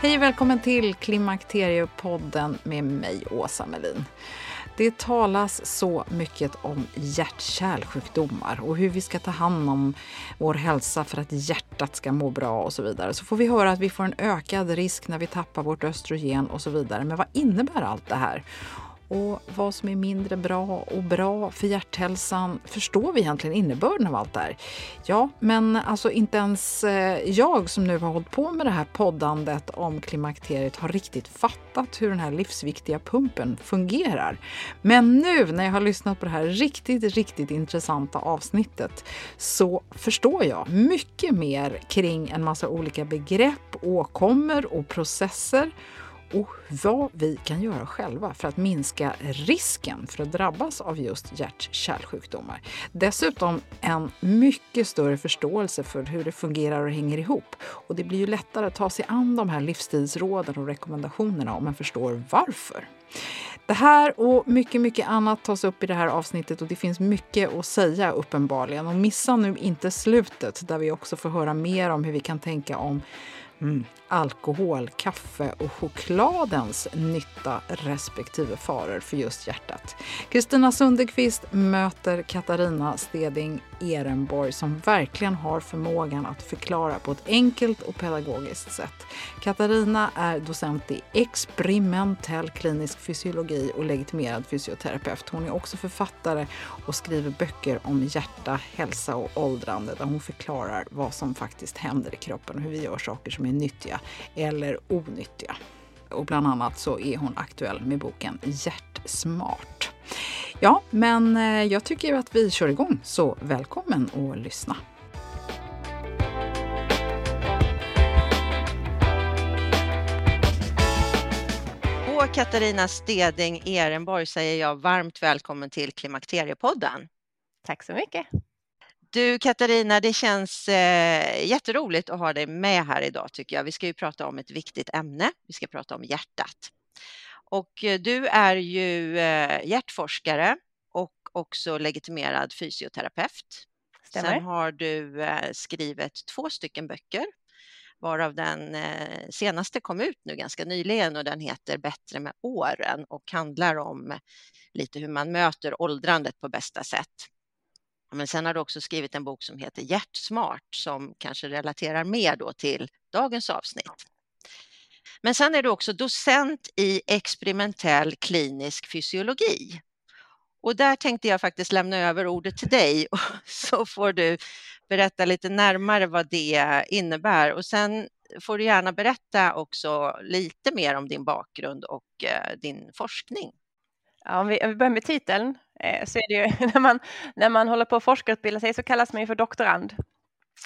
Hej och välkommen till Klimakteriepodden med mig, Åsa Melin. Det talas så mycket om hjärt-kärlsjukdomar och hur vi ska ta hand om vår hälsa för att hjärtat ska må bra och så vidare. Så får vi höra att vi får en ökad risk när vi tappar vårt östrogen och så vidare. Men vad innebär allt det här? Och vad som är mindre bra och bra för hjärthälsan. Förstår vi egentligen innebörden av allt det här? Ja, men alltså inte ens eh, jag som nu har hållit på med det här poddandet om klimakteriet har riktigt fattat hur den här livsviktiga pumpen fungerar. Men nu när jag har lyssnat på det här riktigt, riktigt intressanta avsnittet så förstår jag mycket mer kring en massa olika begrepp, åkommor och processer och vad vi kan göra själva för att minska risken för att drabbas av just hjärt-kärlsjukdomar. Dessutom en mycket större förståelse för hur det fungerar och hänger ihop. Och det blir ju lättare att ta sig an de här livsstilsråden och rekommendationerna om man förstår varför. Det här och mycket, mycket annat tas upp i det här avsnittet och det finns mycket att säga uppenbarligen. Och missa nu inte slutet där vi också får höra mer om hur vi kan tänka om Mm. Alkohol, kaffe och chokladens nytta respektive faror för just hjärtat. Kristina Sundekvist möter Katarina Steding Ehrenborg som verkligen har förmågan att förklara på ett enkelt och pedagogiskt sätt. Katarina är docent i experimentell klinisk fysiologi och legitimerad fysioterapeut. Hon är också författare och skriver böcker om hjärta, hälsa och åldrande där hon förklarar vad som faktiskt händer i kroppen och hur vi gör saker som är nyttiga eller onyttiga. Och bland annat så är hon aktuell med boken Hjärtsmart. Ja, men eh, jag tycker att vi kör igång, så välkommen att lyssna. Och Katarina Steding Ehrenborg säger jag varmt välkommen till Klimakteriepodden. Tack så mycket. Du Katarina, det känns eh, jätteroligt att ha dig med här idag tycker jag. Vi ska ju prata om ett viktigt ämne. Vi ska prata om hjärtat. Och eh, du är ju eh, hjärtforskare och också legitimerad fysioterapeut. Stämmer. Sen har du eh, skrivit två stycken böcker varav den eh, senaste kom ut nu ganska nyligen och den heter Bättre med åren och handlar om lite hur man möter åldrandet på bästa sätt. Men sen har du också skrivit en bok som heter Hjärtsmart som kanske relaterar mer då till dagens avsnitt. Men sen är du också docent i experimentell klinisk fysiologi. Och där tänkte jag faktiskt lämna över ordet till dig och så får du berätta lite närmare vad det innebär och sen får du gärna berätta också lite mer om din bakgrund och eh, din forskning. Ja, om, vi, om vi börjar med titeln Eh, så är det ju när man, när man håller på att forskarutbilda sig så kallas man ju för doktorand.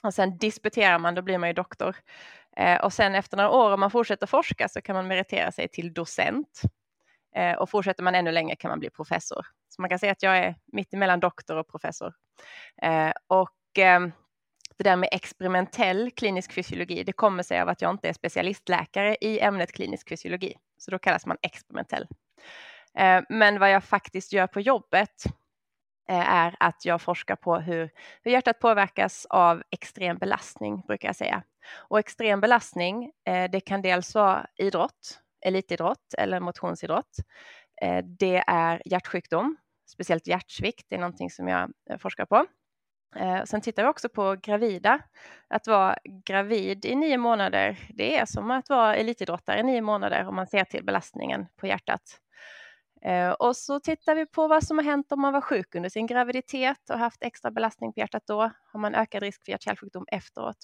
Och sen disputerar man, då blir man ju doktor. Eh, och sen efter några år om man fortsätter forska så kan man meritera sig till docent. Eh, och fortsätter man ännu längre kan man bli professor. Så man kan säga att jag är mitt emellan doktor och professor. Och ehm, det där med experimentell klinisk fysiologi, det kommer sig av att jag inte är specialistläkare i ämnet klinisk fysiologi, så då kallas man experimentell. Eh, men vad jag faktiskt gör på jobbet eh, är att jag forskar på hur, hur hjärtat påverkas av extrem belastning, brukar jag säga. Och extrem belastning, eh, det kan dels vara idrott, elitidrott eller motionsidrott. Det är hjärtsjukdom, speciellt hjärtsvikt, det är någonting som jag forskar på. Sen tittar vi också på gravida. Att vara gravid i nio månader, det är som att vara elitidrottare i nio månader om man ser till belastningen på hjärtat. Eh, och så tittar vi på vad som har hänt om man var sjuk under sin graviditet och haft extra belastning på hjärtat då. Har man ökad risk för hjärt-kärlsjukdom efteråt?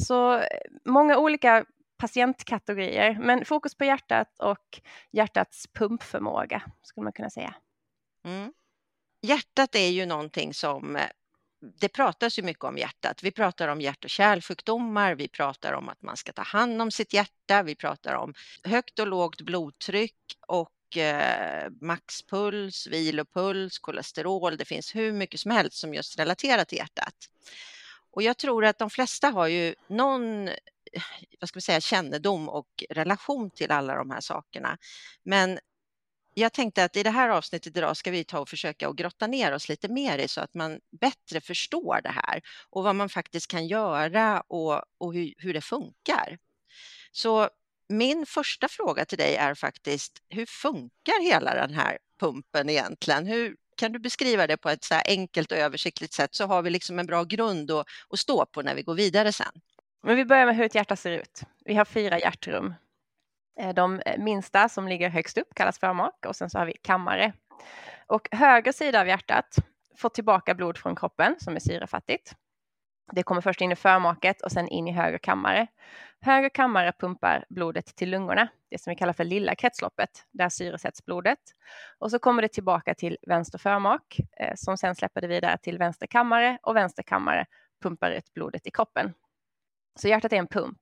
Så eh, många olika patientkategorier, men fokus på hjärtat och hjärtats pumpförmåga skulle man kunna säga. Mm. Hjärtat är ju någonting som eh, det pratas ju mycket om hjärtat. Vi pratar om hjärt och kärlsjukdomar, vi pratar om att man ska ta hand om sitt hjärta, vi pratar om högt och lågt blodtryck och Eh, maxpuls, vilopuls, kolesterol. Det finns hur mycket som helst som just relaterar till hjärtat. Och jag tror att de flesta har ju någon eh, vad ska vi säga, kännedom och relation till alla de här sakerna. Men jag tänkte att i det här avsnittet idag ska vi ta och försöka att grotta ner oss lite mer i så att man bättre förstår det här och vad man faktiskt kan göra och, och hur, hur det funkar. Så min första fråga till dig är faktiskt, hur funkar hela den här pumpen egentligen? Hur, kan du beskriva det på ett så enkelt och översiktligt sätt så har vi liksom en bra grund att, att stå på när vi går vidare sen. Men vi börjar med hur ett hjärta ser ut. Vi har fyra hjärtrum. Eh, de eh, minsta som ligger högst upp kallas förmak och sen så har vi kammare. Och höger sida av hjärtat får tillbaka blod från kroppen som är syrefattigt. Det kommer först in i förmaket och sen in i höger kammare. Höger kammare pumpar blodet till lungorna, det som vi kallar för lilla kretsloppet. Där syresätts blodet. Och så kommer det tillbaka till vänster förmak eh, som sen släpper det vidare till vänster kammare och vänster kammare pumpar ut blodet i kroppen. Så hjärtat är en pump.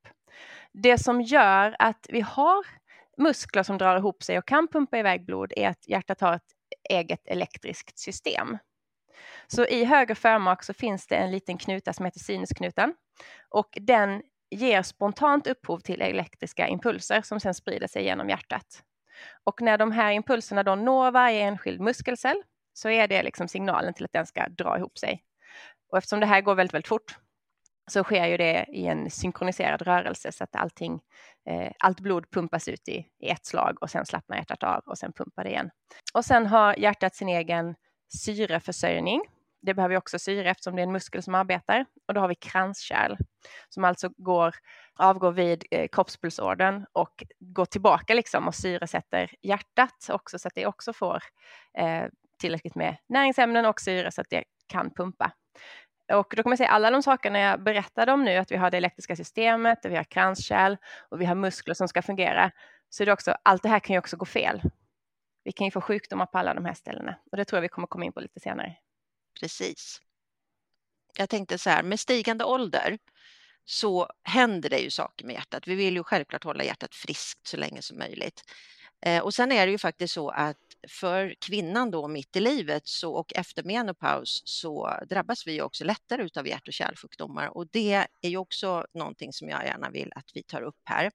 Det som gör att vi har muskler som drar ihop sig och kan pumpa iväg blod är att hjärtat har ett eget elektriskt system. Så i höger förmak så finns det en liten knuta som heter sinusknuten och den ger spontant upphov till elektriska impulser som sedan sprider sig genom hjärtat. Och när de här impulserna då når varje enskild muskelcell så är det liksom signalen till att den ska dra ihop sig. Och eftersom det här går väldigt, väldigt fort så sker ju det i en synkroniserad rörelse så att allting, eh, allt blod pumpas ut i, i ett slag och sen slappnar hjärtat av och sen pumpar det igen. Och sen har hjärtat sin egen syreförsörjning det behöver också syre eftersom det är en muskel som arbetar. Och då har vi kranskärl som alltså går, avgår vid eh, kroppspulsådern och går tillbaka liksom och syresätter hjärtat också så att det också får eh, tillräckligt med näringsämnen och syre så att det kan pumpa. Och då kan man säga alla de sakerna jag berättade om nu, att vi har det elektriska systemet, vi har kranskärl och vi har muskler som ska fungera. Så det också, allt det här kan ju också gå fel. Vi kan ju få sjukdomar på alla de här ställena och det tror jag vi kommer komma in på lite senare. Precis. Jag tänkte så här, med stigande ålder så händer det ju saker med hjärtat. Vi vill ju självklart hålla hjärtat friskt så länge som möjligt. Eh, och sen är det ju faktiskt så att för kvinnan då mitt i livet så, och efter menopaus så drabbas vi också lättare av hjärt och kärlsjukdomar och det är ju också någonting som jag gärna vill att vi tar upp här.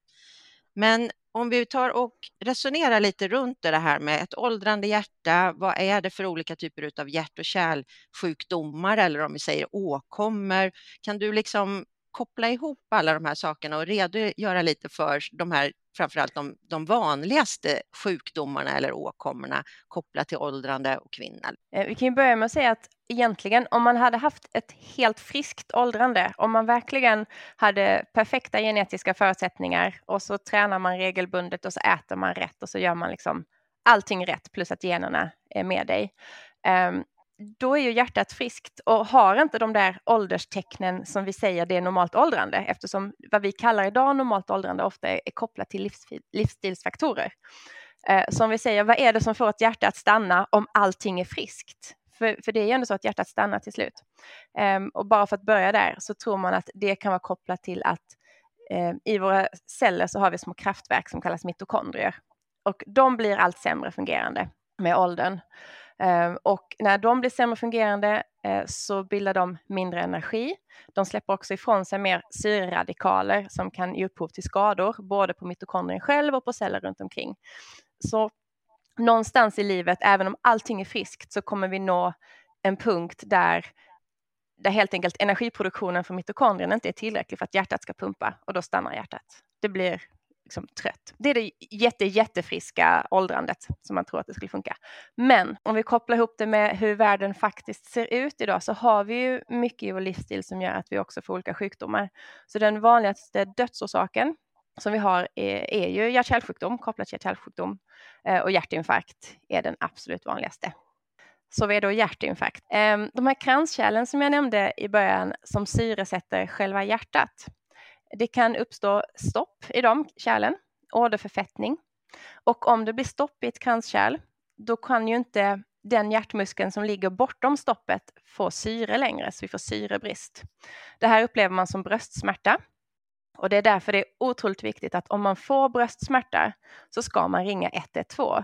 Men om vi tar och resonerar lite runt det här med ett åldrande hjärta, vad är det för olika typer av hjärt och kärlsjukdomar eller om vi säger åkommor? Kan du liksom koppla ihop alla de här sakerna och redogöra lite för de här framförallt de, de vanligaste sjukdomarna eller åkommorna kopplat till åldrande och kvinnor. Eh, vi kan ju börja med att säga att egentligen om man hade haft ett helt friskt åldrande, om man verkligen hade perfekta genetiska förutsättningar och så tränar man regelbundet och så äter man rätt och så gör man liksom allting rätt plus att generna är med dig. Ehm, då är ju hjärtat friskt och har inte de där ålderstecknen som vi säger det är normalt åldrande eftersom vad vi kallar idag normalt åldrande ofta är, är kopplat till livsstilsfaktorer. Eh, som vi säger, vad är det som får ett hjärta att stanna om allting är friskt? För, för det är ju ändå så att hjärtat stannar till slut. Eh, och bara för att börja där så tror man att det kan vara kopplat till att eh, i våra celler så har vi små kraftverk som kallas mitokondrier. och de blir allt sämre fungerande med åldern. Ehm, och när de blir sämre fungerande eh, så bildar de mindre energi. De släpper också ifrån sig mer syreradikaler som kan ge upphov till skador, både på mitokondrien själv och på celler runt omkring. Så någonstans i livet, även om allting är friskt, så kommer vi nå en punkt där, där helt enkelt energiproduktionen för mitokondrien inte är tillräcklig för att hjärtat ska pumpa och då stannar hjärtat. Det blir liksom trött. Det är det jätte, jättefriska åldrandet som man tror att det skulle funka. Men om vi kopplar ihop det med hur världen faktiskt ser ut idag så har vi ju mycket i vår livsstil som gör att vi också får olika sjukdomar. Så den vanligaste dödsorsaken som vi har är, är ju hjärt-kärlsjukdom kopplat till hjärt-kärlsjukdom eh, och hjärtinfarkt är den absolut vanligaste. Så vad är då hjärtinfarkt? Ehm, de här kranskärlen som jag nämnde i början som syresätter själva hjärtat det kan uppstå stopp i de kärlen, åderförfettning. Och om det blir stopp i ett kranskärl, då kan ju inte den hjärtmuskeln som ligger bortom stoppet få syre längre, så vi får syrebrist. Det här upplever man som bröstsmärta. Och det är därför det är otroligt viktigt att om man får bröstsmärta så ska man ringa 112.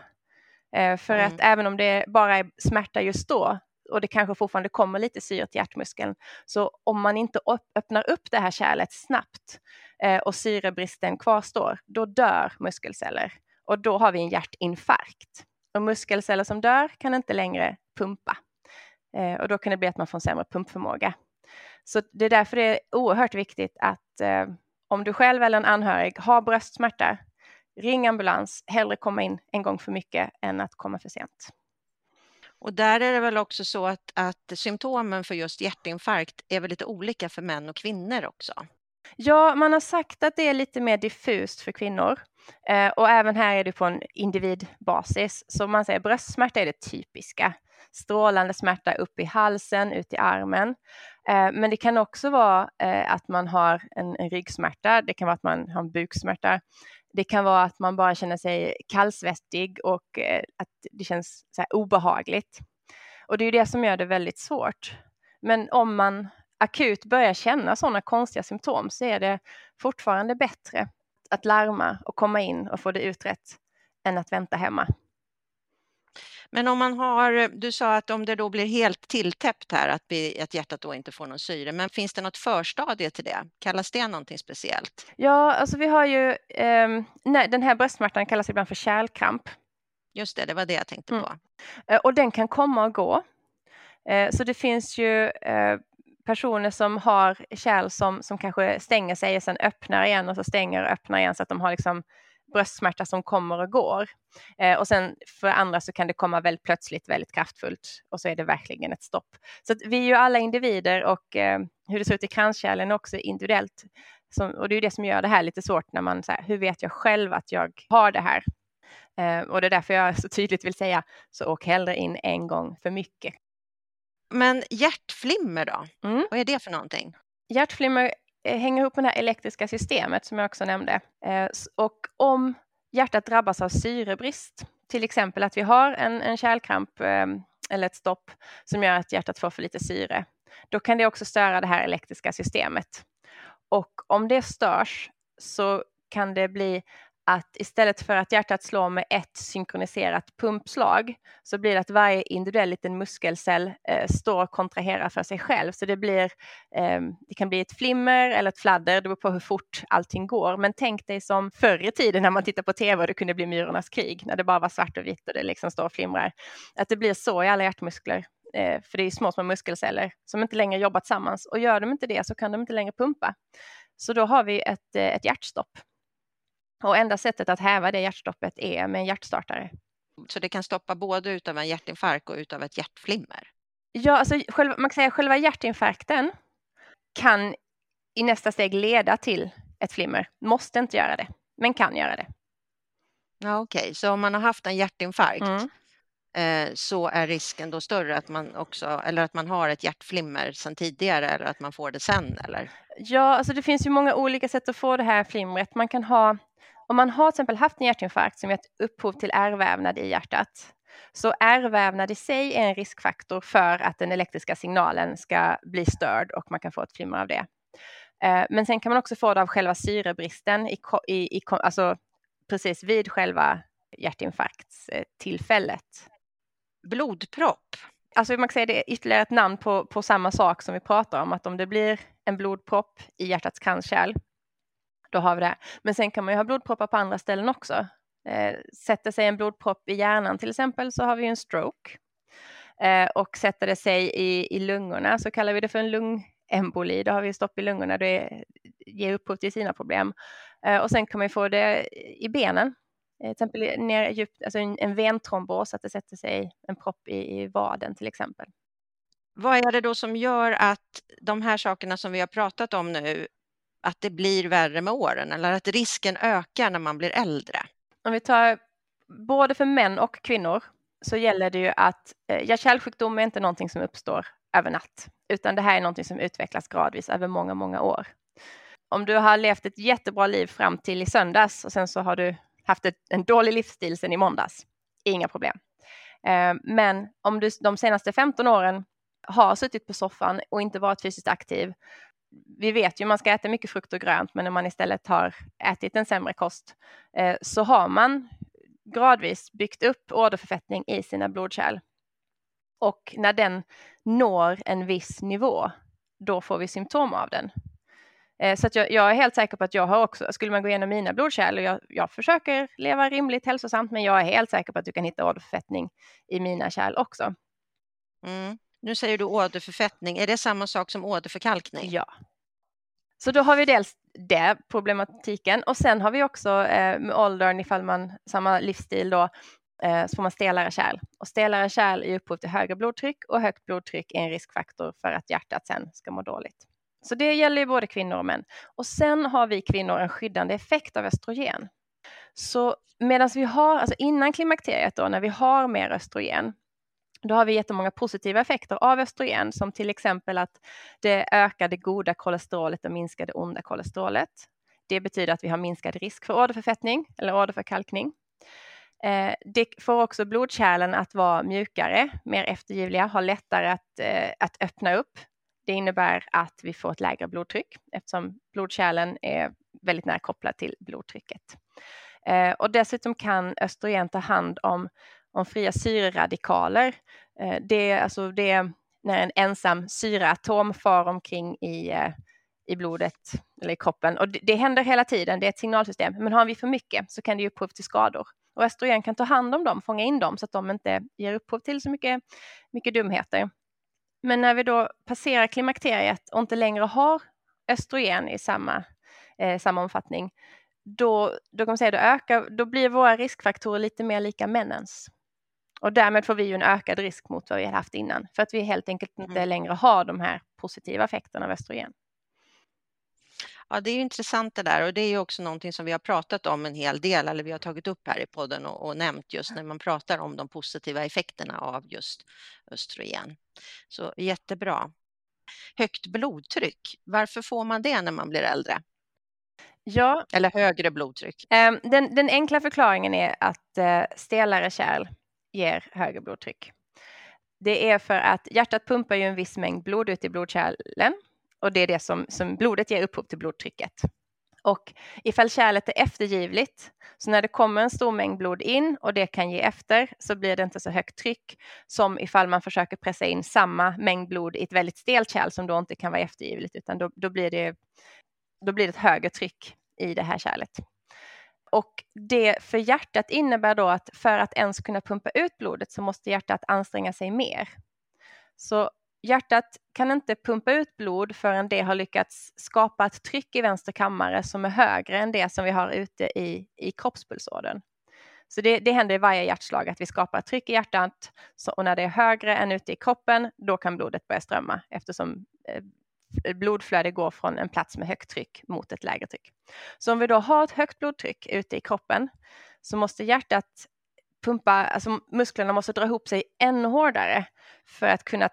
Eh, för mm. att även om det bara är smärta just då och det kanske fortfarande kommer lite syre till hjärtmuskeln. Så om man inte öppnar upp det här kärlet snabbt eh, och syrebristen kvarstår, då dör muskelceller och då har vi en hjärtinfarkt. Och muskelceller som dör kan inte längre pumpa eh, och då kan det bli att man får en sämre pumpförmåga. Så det är därför det är oerhört viktigt att eh, om du själv eller en anhörig har bröstsmärta, ring ambulans, hellre komma in en gång för mycket än att komma för sent. Och där är det väl också så att, att symptomen för just hjärtinfarkt är väl lite olika för män och kvinnor också? Ja, man har sagt att det är lite mer diffust för kvinnor. Eh, och även här är det på en individbasis. Så man säger bröstsmärta är det typiska. Strålande smärta upp i halsen, ut i armen. Eh, men det kan också vara eh, att man har en, en ryggsmärta. Det kan vara att man har en buksmärta. Det kan vara att man bara känner sig kallsvettig och eh, att det känns så obehagligt. Och det är ju det som gör det väldigt svårt. Men om man akut börjar känna sådana konstiga symptom så är det fortfarande bättre att larma och komma in och få det utrett än att vänta hemma. Men om man har, du sa att om det då blir helt tilltäppt här, att, vi, att hjärtat då inte får någon syre, men finns det något förstadie till det? Kallas det någonting speciellt? Ja, alltså vi har ju, eh, nej, den här bröstsmärtan kallas ibland för kärlkramp. Just det, det var det jag tänkte på. Mm. Eh, och den kan komma och gå. Eh, så det finns ju eh, personer som har kärl som, som kanske stänger sig och sen öppnar igen och så stänger och öppnar igen så att de har liksom bröstsmärta som kommer och går. Eh, och sen för andra så kan det komma väldigt plötsligt, väldigt kraftfullt och så är det verkligen ett stopp. Så vi är ju alla individer och eh, hur det ser ut i kranskärlen är också individuellt. Som, och det är det som gör det här lite svårt när man säger hur vet jag själv att jag har det här? Eh, och det är därför jag så tydligt vill säga, så åk hellre in en gång för mycket. Men hjärtflimmer då? Mm. Vad är det för någonting? Hjärtflimmer Eh, hänger ihop med det här elektriska systemet som jag också nämnde. Eh, och om hjärtat drabbas av syrebrist, till exempel att vi har en, en kärlkramp ehm, eller ett stopp som gör att hjärtat får för lite syre, då kan det också störa det här elektriska systemet. Och om det störs så kan det bli att istället för att hjärtat slår med ett synkroniserat pumpslag så blir det att varje individuell liten muskelcell eh, står och kontraherar för sig själv. Så det, blir, eh, det kan bli ett flimmer eller ett fladder, det beror på hur fort allting går. Men tänk dig som förr i tiden när man tittar på tv och det kunde bli Myrornas krig, när det bara var svart och vitt och det liksom står och flimrar. Att det blir så i alla hjärtmuskler. Eh, för det är små, små muskelceller som inte längre jobbar tillsammans och gör de inte det så kan de inte längre pumpa. Så då har vi ett, eh, ett hjärtstopp och enda sättet att häva det hjärtstoppet är med en hjärtstartare. Så det kan stoppa både utav en hjärtinfarkt och utav ett hjärtflimmer? Ja, alltså själva, man kan säga själva hjärtinfarkten kan i nästa steg leda till ett flimmer. Måste inte göra det, men kan göra det. Ja, Okej, okay. så om man har haft en hjärtinfarkt mm. eh, så är risken då större att man också, eller att man har ett hjärtflimmer sedan tidigare eller att man får det sen eller? Ja, alltså det finns ju många olika sätt att få det här flimret. Man kan ha om man har till exempel haft en hjärtinfarkt som gett upphov till ärrvävnad i hjärtat så ärrvävnad i sig är en riskfaktor för att den elektriska signalen ska bli störd och man kan få ett flimmer av det. Eh, men sen kan man också få det av själva syrebristen, i, i, i, alltså precis vid själva hjärtinfarktstillfället. Blodpropp. Alltså man kan säga det är ytterligare ett namn på, på samma sak som vi pratar om, att om det blir en blodpropp i hjärtats kranskärl, då har vi det. Men sen kan man ju ha blodproppar på andra ställen också. Eh, sätter sig en blodpropp i hjärnan till exempel så har vi en stroke. Eh, och sätter det sig i, i lungorna så kallar vi det för en lungemboli. Då har vi stopp i lungorna, det ger upphov till sina problem. Eh, och sen kan man få det i benen. Eh, till exempel ner djupt, alltså en, en ventrombos, att det sätter sig en propp i, i vaden till exempel. Vad är det då som gör att de här sakerna som vi har pratat om nu, att det blir värre med åren eller att risken ökar när man blir äldre? Om vi tar både för män och kvinnor så gäller det ju att eh, hjärt-kärlsjukdom är inte någonting som uppstår över natt, utan det här är någonting som utvecklas gradvis över många, många år. Om du har levt ett jättebra liv fram till i söndags och sen så har du haft ett, en dålig livsstil sen i måndags, inga problem. Eh, men om du de senaste 15 åren har suttit på soffan och inte varit fysiskt aktiv, vi vet ju man ska äta mycket frukt och grönt, men när man istället har ätit en sämre kost eh, så har man gradvis byggt upp åderförfettning i sina blodkärl. Och när den når en viss nivå, då får vi symptom av den. Eh, så jag, jag, är helt säker på att jag har också, skulle man gå igenom mina blodkärl och jag, jag försöker leva rimligt hälsosamt, men jag är helt säker på att du kan hitta åderförfettning i mina kärl också. Mm. Nu säger du åderförfettning, är det samma sak som åderförkalkning? Ja. Så då har vi dels det problematiken och sen har vi också eh, med åldern ifall man samma livsstil då eh, så får man stelare kärl och stelare kärl är upphov till högre blodtryck och högt blodtryck är en riskfaktor för att hjärtat sen ska må dåligt. Så det gäller ju både kvinnor och män. Och sen har vi kvinnor en skyddande effekt av östrogen. Så medan vi har, alltså innan klimakteriet då, när vi har mer östrogen, då har vi jättemånga positiva effekter av östrogen, som till exempel att det ökar det goda kolesterolet och minskar det onda kolesterolet. Det betyder att vi har minskad risk för åderförfettning eller åderförkalkning. Eh, det får också blodkärlen att vara mjukare, mer eftergivliga, har lättare att, eh, att öppna upp. Det innebär att vi får ett lägre blodtryck eftersom blodkärlen är väldigt nära kopplad till blodtrycket. Eh, och dessutom kan östrogen ta hand om om fria syreradikaler. Eh, det är alltså det när en ensam syreatom far omkring i, eh, i blodet eller i kroppen. Och det, det, händer hela tiden, det är ett signalsystem. Men har vi för mycket så kan det ge upphov till skador. Och östrogen kan ta hand om dem, fånga in dem så att de inte ger upphov till så mycket, mycket dumheter. Men när vi då passerar klimakteriet och inte längre har östrogen i samma, eh, samma omfattning, då, då, kan man säga, då, ökar, då blir våra riskfaktorer lite mer lika männens. Och därmed får vi ju en ökad risk mot vad vi har haft innan för att vi helt enkelt inte mm. längre har de här positiva effekterna av östrogen. Ja, det är intressant det där och det är ju också någonting som vi har pratat om en hel del eller vi har tagit upp här i podden och, och nämnt just när man pratar om de positiva effekterna av just östrogen. Så jättebra. Högt blodtryck, varför får man det när man blir äldre? Ja. Eller högre blodtryck? Ehm, den, den enkla förklaringen är att eh, stelare kärl ger högre blodtryck. Det är för att hjärtat pumpar ju en viss mängd blod ut i blodkärlen och det är det som, som blodet ger upphov till blodtrycket. Och ifall kärlet är eftergivligt, så när det kommer en stor mängd blod in och det kan ge efter, så blir det inte så högt tryck som ifall man försöker pressa in samma mängd blod i ett väldigt stelt kärl som då inte kan vara eftergivligt, utan då, då, blir, det, då blir det ett högre tryck i det här kärlet. Och det för hjärtat innebär då att för att ens kunna pumpa ut blodet så måste hjärtat anstränga sig mer. Så hjärtat kan inte pumpa ut blod förrän det har lyckats skapa ett tryck i vänster kammare som är högre än det som vi har ute i, i kroppspulsådern. Så det, det händer i varje hjärtslag att vi skapar ett tryck i hjärtat så, och när det är högre än ute i kroppen, då kan blodet börja strömma eftersom eh, blodflöde går från en plats med högt tryck mot ett lägre tryck. Så om vi då har ett högt blodtryck ute i kroppen så måste hjärtat pumpa, alltså musklerna måste dra ihop sig ännu hårdare för att kunna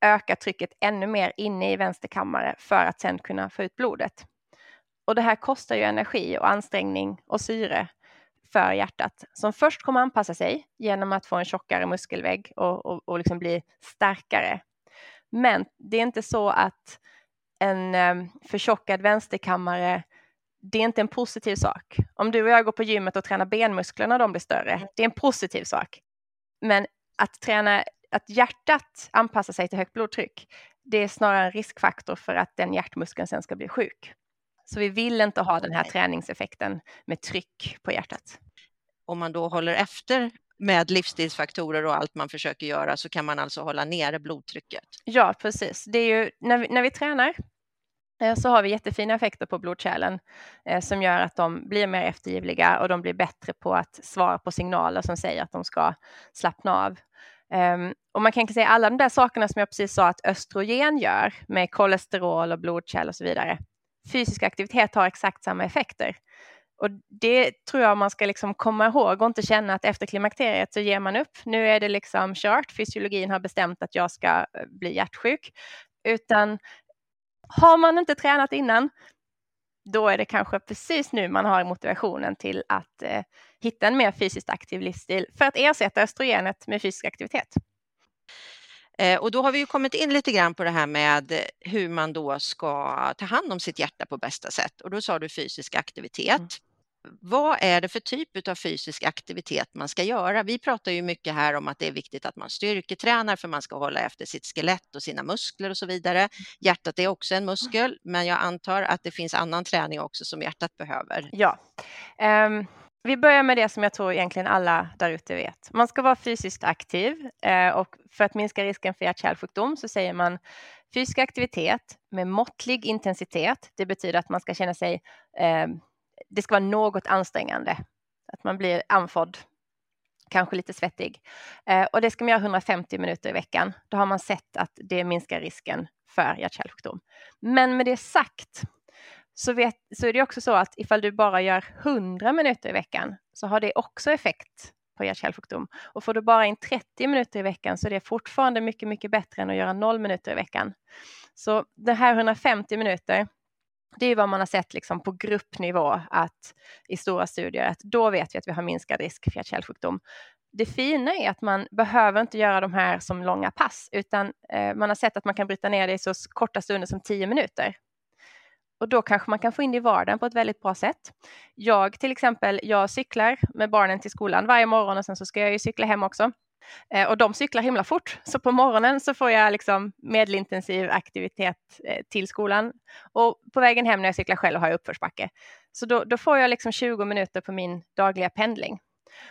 öka trycket ännu mer inne i vänster kammare för att sedan kunna få ut blodet. Och det här kostar ju energi och ansträngning och syre för hjärtat som först kommer anpassa sig genom att få en tjockare muskelvägg och, och, och liksom bli starkare. Men det är inte så att en um, förtjockad vänsterkammare det är inte en positiv sak. Om du och jag går på gymmet och tränar benmuskler när de blir större, det är en positiv sak. Men att träna, att hjärtat anpassar sig till högt blodtryck, det är snarare en riskfaktor för att den hjärtmuskeln sen ska bli sjuk. Så vi vill inte ha den här träningseffekten med tryck på hjärtat. Om man då håller efter med livsstilsfaktorer och allt man försöker göra så kan man alltså hålla nere blodtrycket. Ja, precis. Det är ju när vi, när vi tränar eh, så har vi jättefina effekter på blodkärlen eh, som gör att de blir mer eftergivliga och de blir bättre på att svara på signaler som säger att de ska slappna av. Um, och man kan säga alla de där sakerna som jag precis sa att östrogen gör med kolesterol och blodkärl och så vidare. Fysisk aktivitet har exakt samma effekter. Och det tror jag man ska liksom komma ihåg och inte känna att efter klimakteriet så ger man upp. Nu är det liksom kört, fysiologin har bestämt att jag ska eh, bli hjärtsjuk. Utan har man inte tränat innan, då är det kanske precis nu man har motivationen till att eh, hitta en mer fysiskt aktiv livsstil för att ersätta östrogenet med fysisk aktivitet. Eh, och då har vi ju kommit in lite grann på det här med hur man då ska ta hand om sitt hjärta på bästa sätt. Och då sa du fysisk aktivitet. Mm vad är det för typ av fysisk aktivitet man ska göra? Vi pratar ju mycket här om att det är viktigt att man styrketränar för man ska hålla efter sitt skelett och sina muskler och så vidare. Hjärtat är också en muskel, men jag antar att det finns annan träning också som hjärtat behöver. Ja. Um... Vi börjar med det som jag tror egentligen alla där ute vet. Man ska vara fysiskt aktiv eh, och för att minska risken för hjärt-kärlsjukdom så säger man fysisk aktivitet med måttlig intensitet. Det betyder att man ska känna sig eh, det ska vara något ansträngande. Att man blir andfådd, kanske lite svettig. Eh, och det ska man göra 150 minuter i veckan. Då har man sett att det minskar risken för hjärt-kärlsjukdom. Men med det sagt så, vet, så är det också så att ifall du bara gör 100 minuter i veckan så har det också effekt på hjärt-kärlsjukdom. Och får du bara in 30 minuter i veckan så är det fortfarande mycket, mycket bättre än att göra 0 minuter i veckan. Så det här 150 minuter, det är vad man har sett liksom på gruppnivå att i stora studier att då vet vi att vi har minskad risk för hjärt-kärlsjukdom. Det fina är att man behöver inte göra de här som långa pass utan eh, man har sett att man kan bryta ner det i så korta stunder som 10 minuter. Och då kanske man kan få in det i vardagen på ett väldigt bra sätt. Jag till exempel, jag cyklar med barnen till skolan varje morgon och sen så ska jag ju cykla hem också. Eh, och de cyklar himla fort, så på morgonen så får jag liksom medelintensiv aktivitet eh, till skolan. Och på vägen hem när jag cyklar själv har jag uppförsbacke. Så då, då får jag liksom 20 minuter på min dagliga pendling.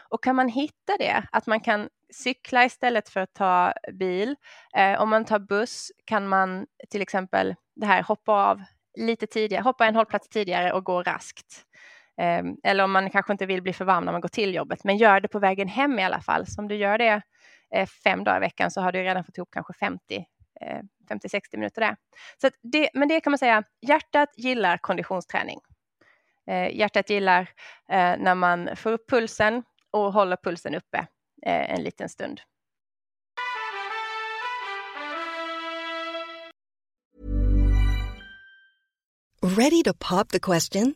Och kan man hitta det, att man kan cykla istället för att ta bil. Eh, om man tar buss kan man till exempel det här hoppa av lite tidigare, hoppa en hållplats tidigare och gå raskt. Ehm, eller om man kanske inte vill bli för varm när man går till jobbet, men gör det på vägen hem i alla fall. Så om du gör det eh, fem dagar i veckan så har du redan fått ihop kanske 50 50-60 eh, minuter där. Så det, men det kan man säga, hjärtat gillar konditionsträning. Eh, hjärtat gillar när man får upp pulsen och håller pulsen uppe en liten stund. Ready to pop the question?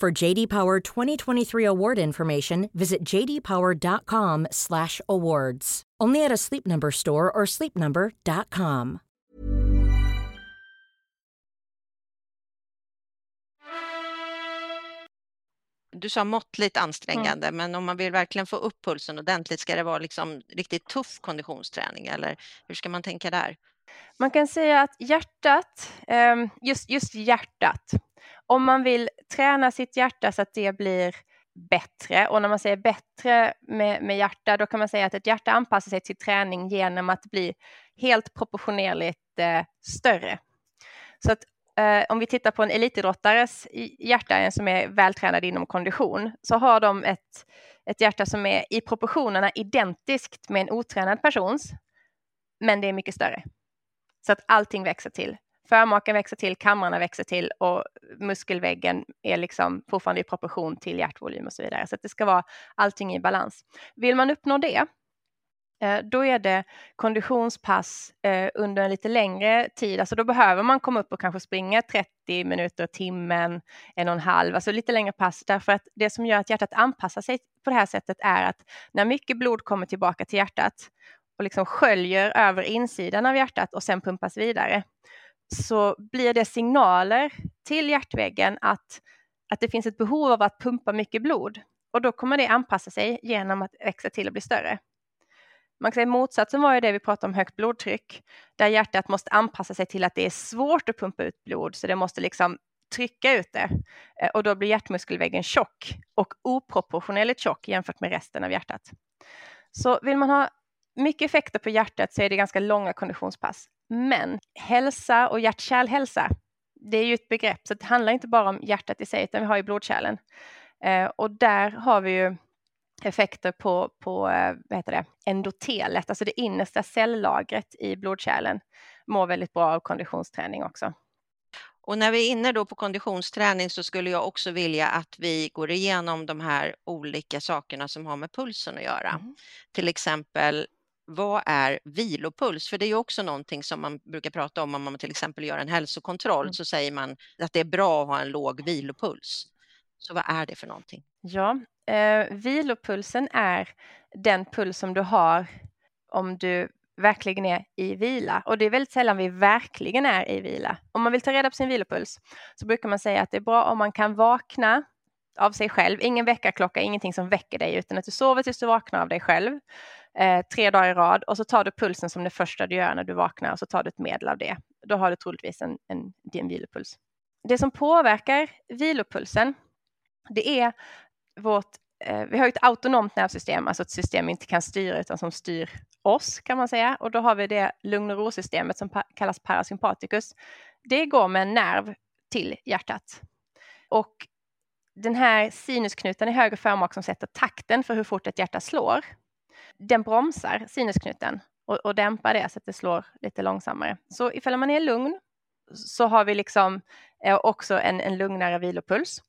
For JD Power 2023 award information, visit jdpower.com/awards. Only at a Sleep Number store or sleepnumber.com. Du sa måttligt ansträngande, mm. men om man vill verkligen få upp pulsen ordentligt, ska det vara liksom riktigt tuff konditionsträning eller hur ska man tänka där? Man kan säga att hjärtat, ehm, just, just hjärtat, om man vill träna sitt hjärta så att det blir bättre och när man säger bättre med, med hjärta då kan man säga att ett hjärta anpassar sig till träning genom att bli helt proportionerligt eh, större. Så att eh, om vi tittar på en elitidrottares hjärta, en som är vältränad inom kondition, så har de ett, ett hjärta som är i proportionerna identiskt med en otränad persons, men det är mycket större. Så att allting växer till. Förmaken växer till, kamrarna växer till och muskelväggen är liksom fortfarande i proportion till hjärtvolym och så vidare. Så att det ska vara allting i balans. Vill man uppnå det, eh, då är det konditionspass eh, under en lite längre tid. Alltså då behöver man komma upp och kanske springa 30 minuter, timmen, en och en halv, alltså lite längre pass. Därför att det som gör att hjärtat anpassar sig på det här sättet är att när mycket blod kommer tillbaka till hjärtat och liksom sköljer över insidan av hjärtat och sen pumpas vidare, så blir det signaler till hjärtväggen att, att det finns ett behov av att pumpa mycket blod. Och då kommer det anpassa sig genom att växa till och bli större. Man kan säga motsatsen var ju det vi pratade om högt blodtryck, där hjärtat måste anpassa sig till att det är svårt att pumpa ut blod, så det måste liksom trycka ut det. Eh, och då blir hjärtmuskelväggen tjock och oproportionerligt tjock jämfört med resten av hjärtat. Så vill man ha mycket effekter på hjärtat så är det ganska långa konditionspass. Men hälsa och hjärt-kärlhälsa, det är ju ett begrepp, så det handlar inte bara om hjärtat i sig, utan vi har ju blodkärlen. Eh, och där har vi ju effekter på, på eh, vad heter det, endotelet, alltså det innersta cellagret i blodkärlen, mår väldigt bra av konditionsträning också. Och när vi är inne då på konditionsträning så skulle jag också vilja att vi går igenom de här olika sakerna som har med pulsen att göra. Mm. Till exempel vad är vilopuls? För det är ju också någonting som man brukar prata om om man till exempel gör en hälsokontroll mm. så säger man att det är bra att ha en låg vilopuls. Så vad är det för någonting? Ja, eh, vilopulsen är den puls som du har om du verkligen är i vila och det är väldigt sällan vi verkligen är i vila. Om man vill ta reda på sin vilopuls så brukar man säga att det är bra om man kan vakna av sig själv, ingen väckarklocka, ingenting som väcker dig utan att du sover tills du vaknar av dig själv eh, tre dagar i rad och så tar du pulsen som det första du gör när du vaknar och så tar du ett medel av det. Då har du troligtvis en, en, en vilopuls. Det som påverkar vilopulsen, det är vårt eh, vi har ett autonomt nervsystem, alltså ett system vi inte kan styra utan som styr oss kan man säga. Och då har vi det lugn och ro-systemet som kallas parasympaticus. Det går med en nerv till hjärtat. Och den här sinusknuten i höger förmak som sätter takten för hur fort ett hjärta slår, den bromsar sinusknuten och, och dämpar det så att det slår lite långsammare. Så ifall man är lugn så har vi liksom eh, också en, en lugnare vilopuls.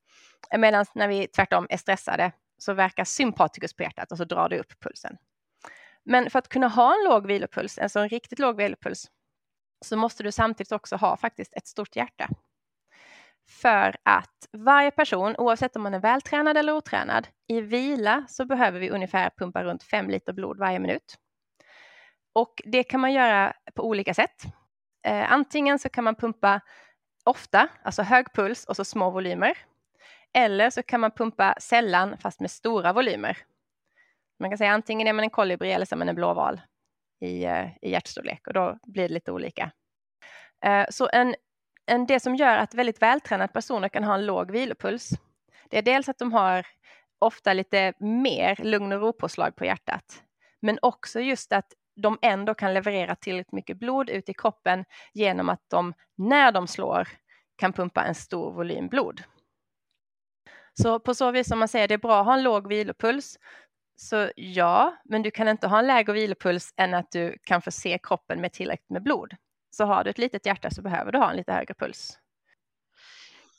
Medan när vi tvärtom är stressade så verkar sympaticus på hjärtat och så drar det upp pulsen. Men för att kunna ha en låg vilopuls, alltså en riktigt låg vilopuls, så måste du samtidigt också ha faktiskt ett stort hjärta. För att varje person, oavsett om man är vältränad eller otränad, i vila så behöver vi ungefär pumpa runt 5 liter blod varje minut. Och det kan man göra på olika sätt. Eh, antingen så kan man pumpa ofta, alltså hög puls och så små volymer. Eller så kan man pumpa sällan fast med stora volymer. Man kan säga antingen är man en kolibri eller så är man en blåval i, eh, i hjärtstorlek och då blir det lite olika. Eh, så en en, det som gör att väldigt vältränade personer kan ha en låg vilopuls, det är dels att de har ofta lite mer lugn och ro-påslag på hjärtat, men också just att de ändå kan leverera tillräckligt mycket blod ut i kroppen genom att de, när de slår, kan pumpa en stor volym blod. Så på så vis, om man säger det är bra att ha en låg vilopuls, så ja, men du kan inte ha en lägre vilopuls än att du kan förse kroppen med tillräckligt med blod. Så har du ett litet hjärta så behöver du ha en lite högre puls.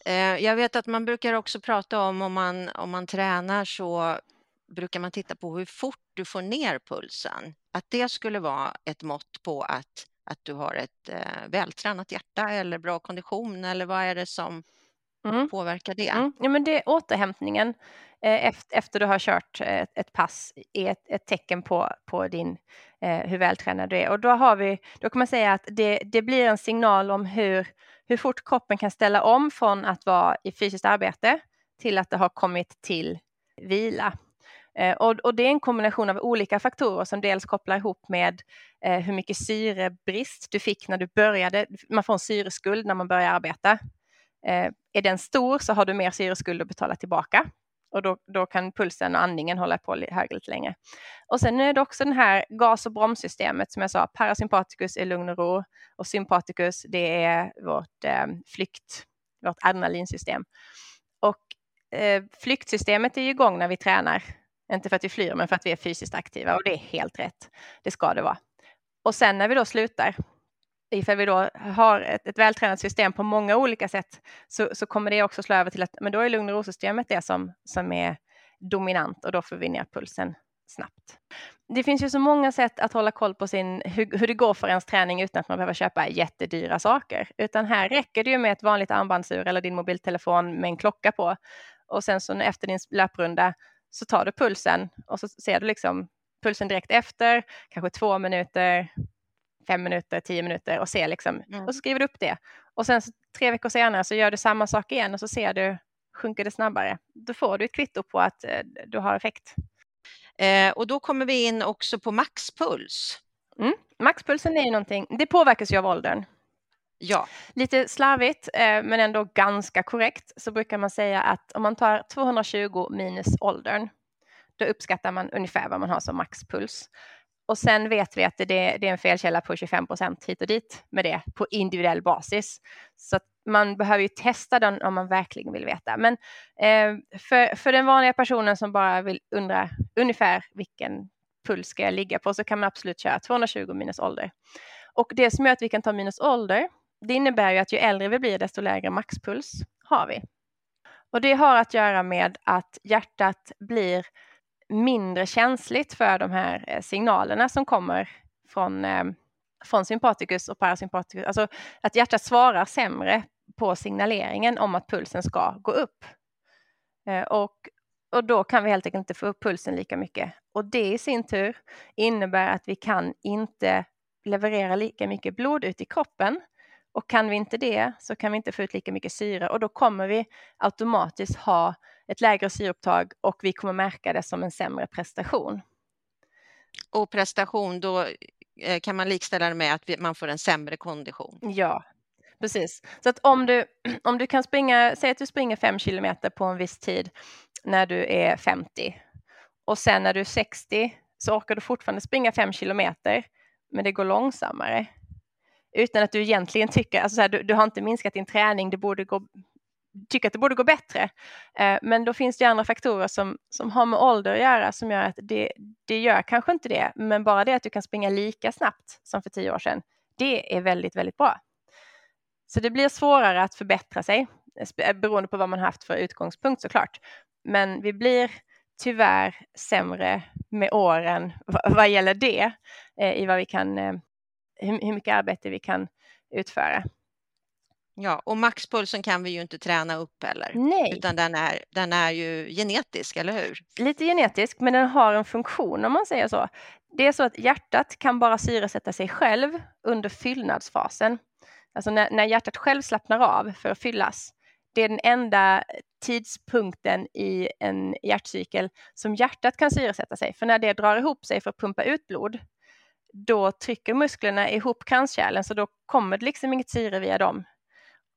Eh, jag vet att man brukar också prata om om man, om man tränar så brukar man titta på hur fort du får ner pulsen. Att det skulle vara ett mått på att, att du har ett eh, vältränat hjärta eller bra kondition eller vad är det som mm. påverkar det? Mm. Ja, men det är återhämtningen eh, efter, efter du har kört ett, ett pass är ett, ett, tecken på, på din, eh, hur vältränad du är. Och då, har vi, då kan man säga att det, det blir en signal om hur, hur fort kroppen kan ställa om från att vara i fysiskt arbete till att det har kommit till vila. Eh, och, och, det är en kombination av olika faktorer som dels kopplar ihop med eh, hur mycket syrebrist du fick när du började. Man får en syreskuld när man börjar arbeta. Eh, är den stor så har du mer syreskuld att betala tillbaka och då, då kan pulsen och andningen hålla på högre lite längre. Och sen är det också det här gas och bromssystemet som jag sa, parasympaticus är lugn och ro och sympaticus det är vårt eh, flykt, vårt adrenalinsystem. Och eh, flyktsystemet är ju igång när vi tränar, inte för att vi flyr men för att vi är fysiskt aktiva och det är helt rätt. Det ska det vara. Och sen när vi då slutar ifall vi då har ett, ett vältränat system på många olika sätt så, så kommer det också slå över till att men då är lugn och ro-systemet det som, som är dominant och då får vi ner pulsen snabbt. Det finns ju så många sätt att hålla koll på sin, hur, hur det går för ens träning utan att man behöver köpa jättedyra saker. Utan här räcker det ju med ett vanligt armbandsur eller din mobiltelefon med en klocka på. Och sen så efter din löprunda så tar du pulsen och så ser du liksom pulsen direkt efter, kanske två minuter, fem minuter, tio minuter och ser liksom, mm. och så skriver du upp det. Och sen så, tre veckor senare så gör du samma sak igen och så ser du, sjunker det snabbare. Då får du ett kvitto på att eh, du har effekt. Eh, och då kommer vi in också på maxpuls. Mm. Maxpulsen är ju någonting, det påverkas ju av åldern. Ja. Lite slarvigt eh, men ändå ganska korrekt så brukar man säga att om man tar 220 minus åldern då uppskattar man ungefär vad man har som maxpuls. Och sen vet vi att det, det är en felkälla på 25 procent hit och dit med det på individuell basis. Så man behöver ju testa den om man verkligen vill veta. Men eh, för, för den vanliga personen som bara vill undra ungefär vilken puls ska jag ligga på så kan man absolut köra 220 minus ålder. Och det som gör att vi kan ta minus ålder, det innebär ju att ju äldre vi blir desto lägre maxpuls har vi. Och det har att göra med att hjärtat blir mindre känsligt för de här eh, signalerna som kommer från, eh, från sympaticus och parasympaticus. Alltså att hjärtat svarar sämre på signaleringen om att pulsen ska gå upp. Eh, och, och då kan vi helt enkelt inte få upp pulsen lika mycket. Och det i sin tur innebär att vi kan inte leverera lika mycket blod ut i kroppen. Och kan vi inte det så kan vi inte få ut lika mycket syre och då kommer vi automatiskt ha ett lägre syreupptag och vi kommer märka det som en sämre prestation. Och prestation, då eh, kan man likställa det med att man får en sämre kondition? Ja, precis. Så att om du, om du kan springa, säg att du springer fem kilometer på en viss tid när du är 50 och sen när du är 60 så orkar du fortfarande springa fem kilometer men det går långsammare. Utan att du egentligen tycker, alltså så här, du, du, har inte minskat din träning, det borde gå tycker att det borde gå bättre. Eh, men då finns det andra faktorer som, som har med ålder att göra som gör att det, det gör kanske inte det, men bara det att du kan springa lika snabbt som för tio år sedan, det är väldigt, väldigt bra. Så det blir svårare att förbättra sig eh, beroende på vad man haft för utgångspunkt såklart. Men vi blir tyvärr sämre med åren vad gäller det, eh, i vad vi kan, hur mycket arbete vi kan utföra. Ja, och maxpulsen kan vi ju inte träna upp heller. Nej. Utan den är, den är ju genetisk, eller hur? Lite genetisk, men den har en funktion om man säger så. Det är så att hjärtat kan bara syresätta sig själv under fyllnadsfasen. Alltså när, när hjärtat själv slappnar av för att fyllas. Det är den enda tidpunkten i en hjärtcykel som hjärtat kan syresätta sig. För när det drar ihop sig för att pumpa ut blod, då trycker musklerna ihop kranskärlen så då kommer det liksom inget syre via dem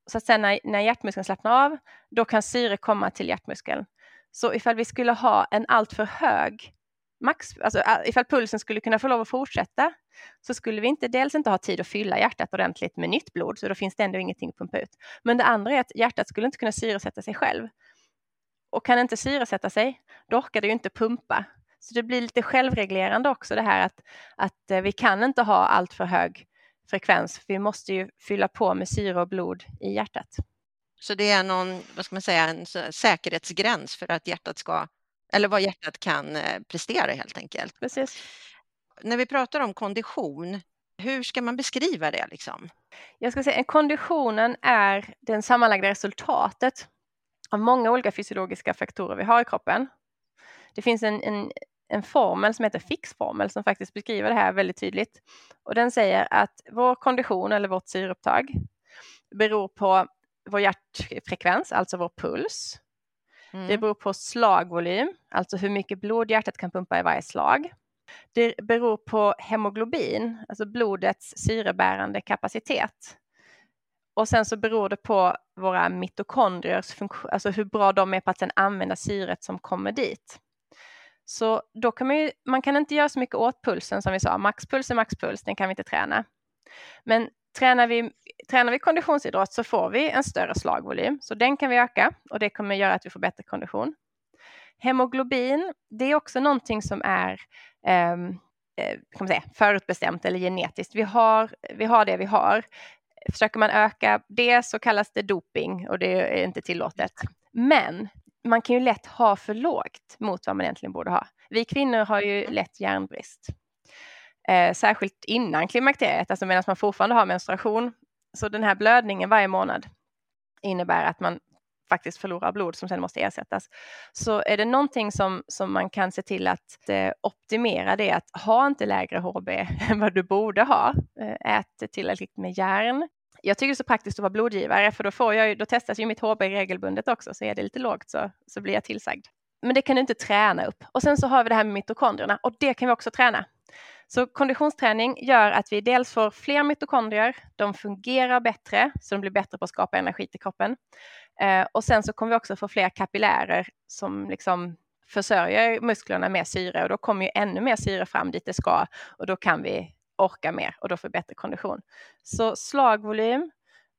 så att sen när, när hjärtmuskeln slappnar av, då kan syre komma till hjärtmuskeln. Så ifall vi skulle ha en alltför hög max, alltså ifall pulsen skulle kunna få lov att fortsätta, så skulle vi inte dels inte ha tid att fylla hjärtat ordentligt med nytt blod, så då finns det ändå ingenting att pumpa ut. Men det andra är att hjärtat skulle inte kunna syresätta sig själv. Och kan inte syresätta sig, då orkar det ju inte pumpa. Så det blir lite självreglerande också det här att, att eh, vi kan inte ha allt för hög frekvens. Vi måste ju fylla på med syre och blod i hjärtat. Så det är någon, vad ska man säga, en säkerhetsgräns för att hjärtat ska, eller vad hjärtat kan eh, prestera helt enkelt. Precis. När vi pratar om kondition, hur ska man beskriva det? Liksom? Jag ska säga konditionen är det sammanlagda resultatet av många olika fysiologiska faktorer vi har i kroppen. Det finns en, en, en formel som heter fixformel som faktiskt beskriver det här väldigt tydligt. Och den säger att vår kondition eller vårt syreupptag beror på vår hjärtfrekvens, alltså vår puls. Mm. Det beror på slagvolym, alltså hur mycket blod hjärtat kan pumpa i varje slag. Det beror på hemoglobin, alltså blodets syrebärande kapacitet. Och sen så beror det på våra mitokondriers funktion, alltså hur bra de är på att sen använda syret som kommer dit. Så då kan man ju, man kan inte göra så mycket åt pulsen som vi sa, maxpuls är maxpuls, den kan vi inte träna. Men tränar vi, tränar vi konditionsidrott så får vi en större slagvolym, så den kan vi öka och det kommer göra att vi får bättre kondition. Hemoglobin, det är också någonting som är ehm, eh, kan man säga, förutbestämt eller genetiskt. Vi har, vi har det vi har. Försöker man öka det så kallas det doping och det är inte tillåtet. Men man kan ju lätt ha för lågt mot vad man egentligen borde ha. Vi kvinnor har ju lätt järnbrist. Eh, särskilt innan klimakteriet, alltså medan man fortfarande har menstruation. Så den här blödningen varje månad innebär att man faktiskt förlorar blod som sen måste ersättas. Så är det någonting som, som man kan se till att eh, optimera det är att ha inte lägre HB än vad du borde ha. Eh, ät tillräckligt med järn. Jag tycker det är så praktiskt att vara blodgivare för då, får jag, då testas ju mitt HB regelbundet också så är det lite lågt så, så blir jag tillsagd. Men det kan du inte träna upp. Och sen så har vi det här med mitokondrierna och det kan vi också träna. Så konditionsträning gör att vi dels får fler mitokondrier, de fungerar bättre, så de blir bättre på att skapa energi till kroppen. Eh, och sen så kommer vi också få fler kapillärer som liksom försörjer musklerna med syre och då kommer ju ännu mer syre fram dit det ska och då kan vi orka mer och då får vi bättre kondition. Så slagvolym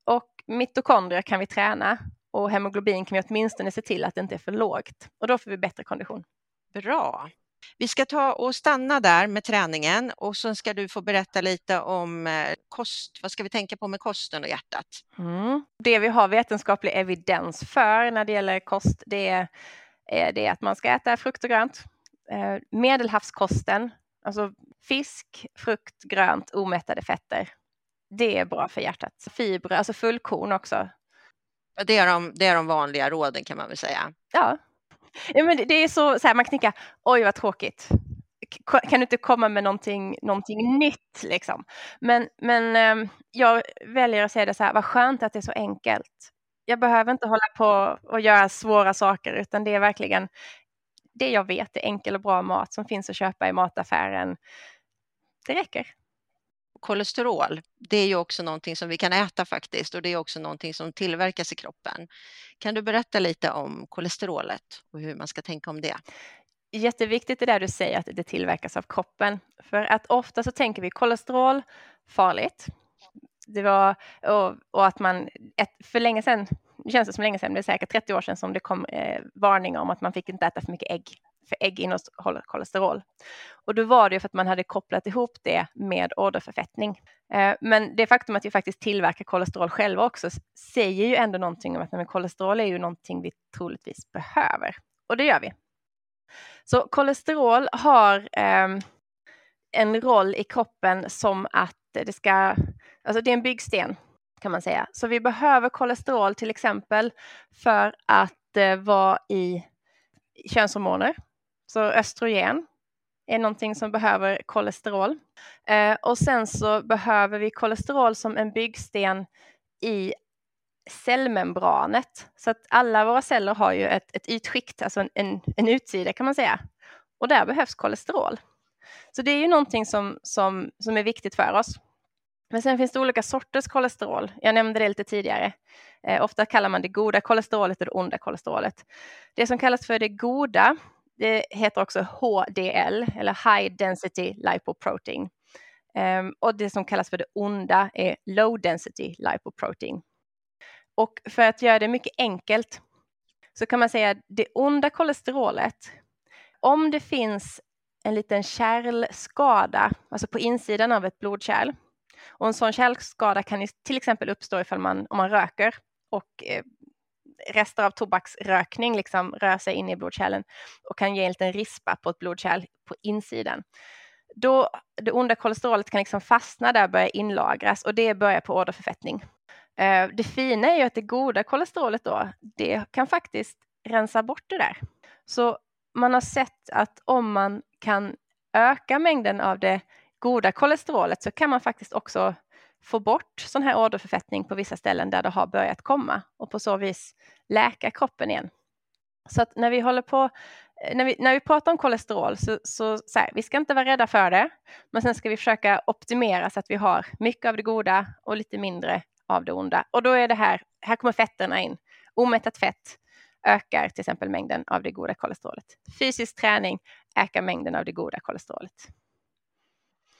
och mitokondrier kan vi träna och hemoglobin kan vi åtminstone se till att det inte är för lågt och då får vi bättre kondition. Bra. Vi ska ta och stanna där med träningen och så ska du få berätta lite om eh, kost. Vad ska vi tänka på med kosten och hjärtat? Mm. Det vi har vetenskaplig evidens för när det gäller kost, det är, det att man ska äta frukt och grönt. Eh, medelhavskosten, alltså fisk, frukt, grönt, omättade fetter. Det är bra för hjärtat. Fibrer, alltså fullkorn också. Det är, de, det är de vanliga råden kan man väl säga. Ja, Ja, men det är så, så här, man knickar, oj vad tråkigt. Kan du inte komma med någonting, någonting nytt liksom? Men, men eh, jag väljer att säga det så här, vad skönt att det är så enkelt. Jag behöver inte hålla på och göra svåra saker utan det är verkligen det jag vet är enkel och bra mat som finns att köpa i mataffären. Det räcker kolesterol, det är ju också någonting som vi kan äta faktiskt och det är också någonting som tillverkas i kroppen. Kan du berätta lite om kolesterolet och hur man ska tänka om det? Jätteviktigt är det du säger att det tillverkas av kroppen. För att ofta så tänker vi kolesterol, farligt. Det var, och, och att man, ett, för länge sedan, det känns det som länge sedan, det är säkert 30 år sedan som det kom eh, varningar om att man fick inte äta för mycket ägg för ägg innehåller kolesterol. Och då var det för att man hade kopplat ihop det med åderförfettning. Eh, men det faktum att vi faktiskt tillverkar kolesterol själva också säger ju ändå någonting om att men kolesterol är ju någonting vi troligtvis behöver. Och det gör vi. Så kolesterol har eh, en roll i kroppen som att det ska, alltså det är en byggsten kan man säga. Så vi behöver kolesterol till exempel för att eh, vara i könshormoner så östrogen är någonting som behöver kolesterol. Eh, och sen så behöver vi kolesterol som en byggsten i cellmembranet. Så att alla våra celler har ju ett, ett ytskikt, alltså en, en, en utsida kan man säga. Och där behövs kolesterol. Så det är ju någonting som, som, som är viktigt för oss. Men sen finns det olika sorters kolesterol. Jag nämnde det lite tidigare. Eh, ofta kallar man det goda kolesterolet och det onda kolesterolet. Det som kallas för det goda, det heter också HDL eller High Density Lipoprotein. Um, och det som kallas för det onda är Low Density Lipoprotein. Och för att göra det mycket enkelt så kan man säga att det onda kolesterolet, om det finns en liten kärlskada, alltså på insidan av ett blodkärl, och en sån kärlskada kan till exempel uppstå ifall man, om man röker och eh, rester av tobaksrökning liksom rör sig in i blodkärlen och kan ge en liten rispa på ett blodkärl på insidan. Då det onda kolesterolet kan liksom fastna där och börja inlagras och det börjar på åderförfettning. Eh, det fina är ju att det goda kolesterolet då, det kan faktiskt rensa bort det där. Så man har sett att om man kan öka mängden av det goda kolesterolet så kan man faktiskt också få bort sån här åderförfettning på vissa ställen där det har börjat komma och på så vis läka kroppen igen. Så att när vi håller på, eh, när vi, när vi pratar om kolesterol så, så, så här, vi ska inte vara rädda för det, men sen ska vi försöka optimera så att vi har mycket av det goda och lite mindre av det onda. Och då är det här, här kommer fetterna in. Omättat fett ökar till exempel mängden av det goda kolesterolet. Fysisk träning ökar mängden av det goda kolesterolet.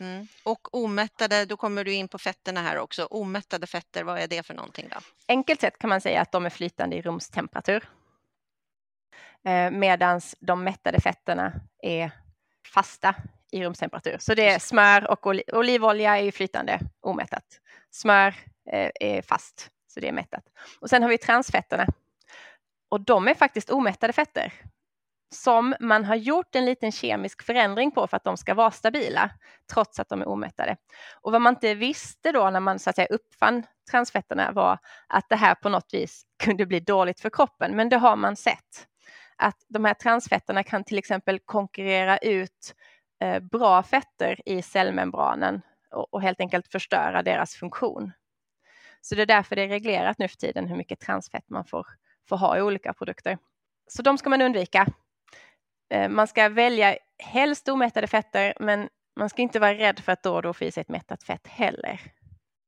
Mm. Och omättade, då kommer du in på fetterna här också. Omättade fetter, vad är det för någonting då? Enkelt sett kan man säga att de är flytande i rumstemperatur. Eh, Medan de mättade fetterna är fasta i rumstemperatur. Så det är smör och oli olivolja är ju flytande omättat. Smör eh, är fast, så det är mättat. Och sen har vi transfetterna. Och de är faktiskt omättade fetter som man har gjort en liten kemisk förändring på för att de ska vara stabila trots att de är omättade. Och vad man inte visste då när man så att säga uppfann transfetterna var att det här på något vis kunde bli dåligt för kroppen, men det har man sett. Att de här transfetterna kan till exempel konkurrera ut eh, bra fetter i cellmembranen och, och helt enkelt förstöra deras funktion. Så det är därför det är reglerat nu för tiden hur mycket transfett man får, får ha i olika produkter. Så de ska man undvika. Eh, man ska välja helst omättade fetter, men man ska inte vara rädd för att då och då få i sig ett mättat fett heller.